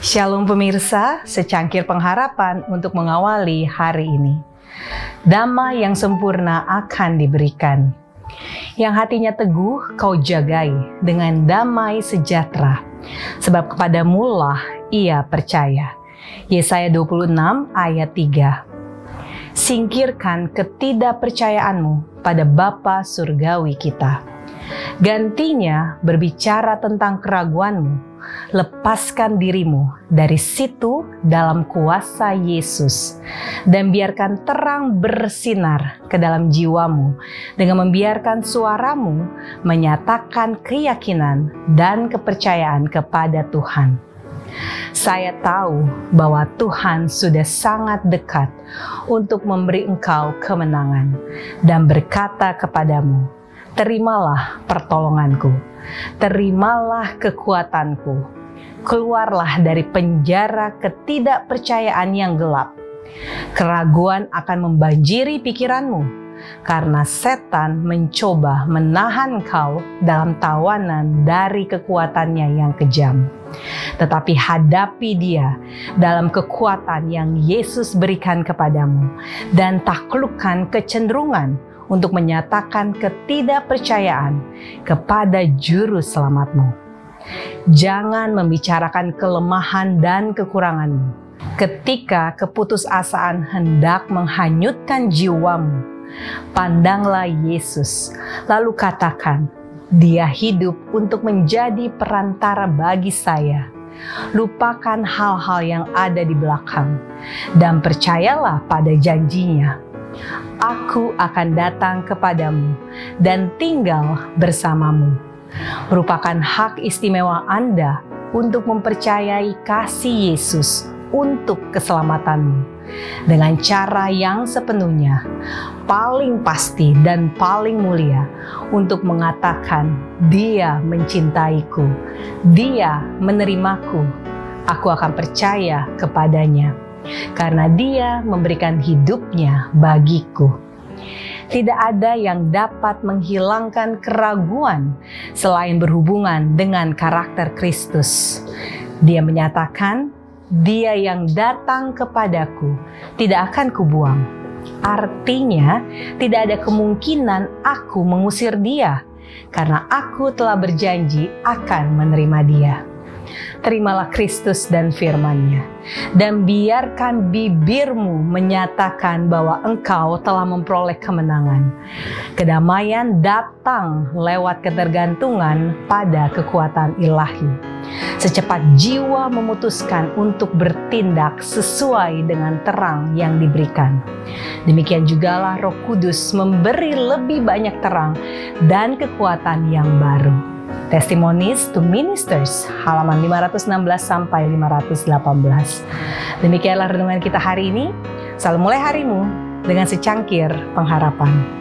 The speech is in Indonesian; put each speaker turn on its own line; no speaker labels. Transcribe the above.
Shalom pemirsa, secangkir pengharapan untuk mengawali hari ini. Damai yang sempurna akan diberikan. Yang hatinya teguh kau jagai dengan damai sejahtera. Sebab kepadamu lah ia percaya. Yesaya 26 ayat 3. Singkirkan ketidakpercayaanmu pada Bapa surgawi kita. Gantinya berbicara tentang keraguanmu lepaskan dirimu dari situ dalam kuasa Yesus dan biarkan terang bersinar ke dalam jiwamu dengan membiarkan suaramu menyatakan keyakinan dan kepercayaan kepada Tuhan. Saya tahu bahwa Tuhan sudah sangat dekat untuk memberi engkau kemenangan dan berkata kepadamu, "Terimalah pertolonganku." terimalah kekuatanku. Keluarlah dari penjara ketidakpercayaan yang gelap. Keraguan akan membanjiri pikiranmu karena setan mencoba menahan kau dalam tawanan dari kekuatannya yang kejam. Tetapi hadapi dia dalam kekuatan yang Yesus berikan kepadamu dan taklukkan kecenderungan untuk menyatakan ketidakpercayaan kepada juru selamatmu. Jangan membicarakan kelemahan dan kekuranganmu. Ketika keputusasaan hendak menghanyutkan jiwamu, pandanglah Yesus, lalu katakan, "Dia hidup untuk menjadi perantara bagi saya." Lupakan hal-hal yang ada di belakang dan percayalah pada janjinya Aku akan datang kepadamu dan tinggal bersamamu. Merupakan hak istimewa Anda untuk mempercayai kasih Yesus untuk keselamatanmu dengan cara yang sepenuhnya, paling pasti, dan paling mulia untuk mengatakan, "Dia mencintaiku, Dia menerimaku, aku akan percaya kepadanya." Karena Dia memberikan hidupnya bagiku. Tidak ada yang dapat menghilangkan keraguan selain berhubungan dengan karakter Kristus. Dia menyatakan, "Dia yang datang kepadaku tidak akan kubuang." Artinya, tidak ada kemungkinan aku mengusir dia, karena aku telah berjanji akan menerima dia terimalah Kristus dan firman-Nya. Dan biarkan bibirmu menyatakan bahwa engkau telah memperoleh kemenangan. Kedamaian datang lewat ketergantungan pada kekuatan ilahi. Secepat jiwa memutuskan untuk bertindak sesuai dengan terang yang diberikan. Demikian jugalah Roh Kudus memberi lebih banyak terang dan kekuatan yang baru. Testimonies to Ministers halaman 516 sampai 518. Demikianlah renungan kita hari ini. Selalu mulai harimu dengan secangkir pengharapan.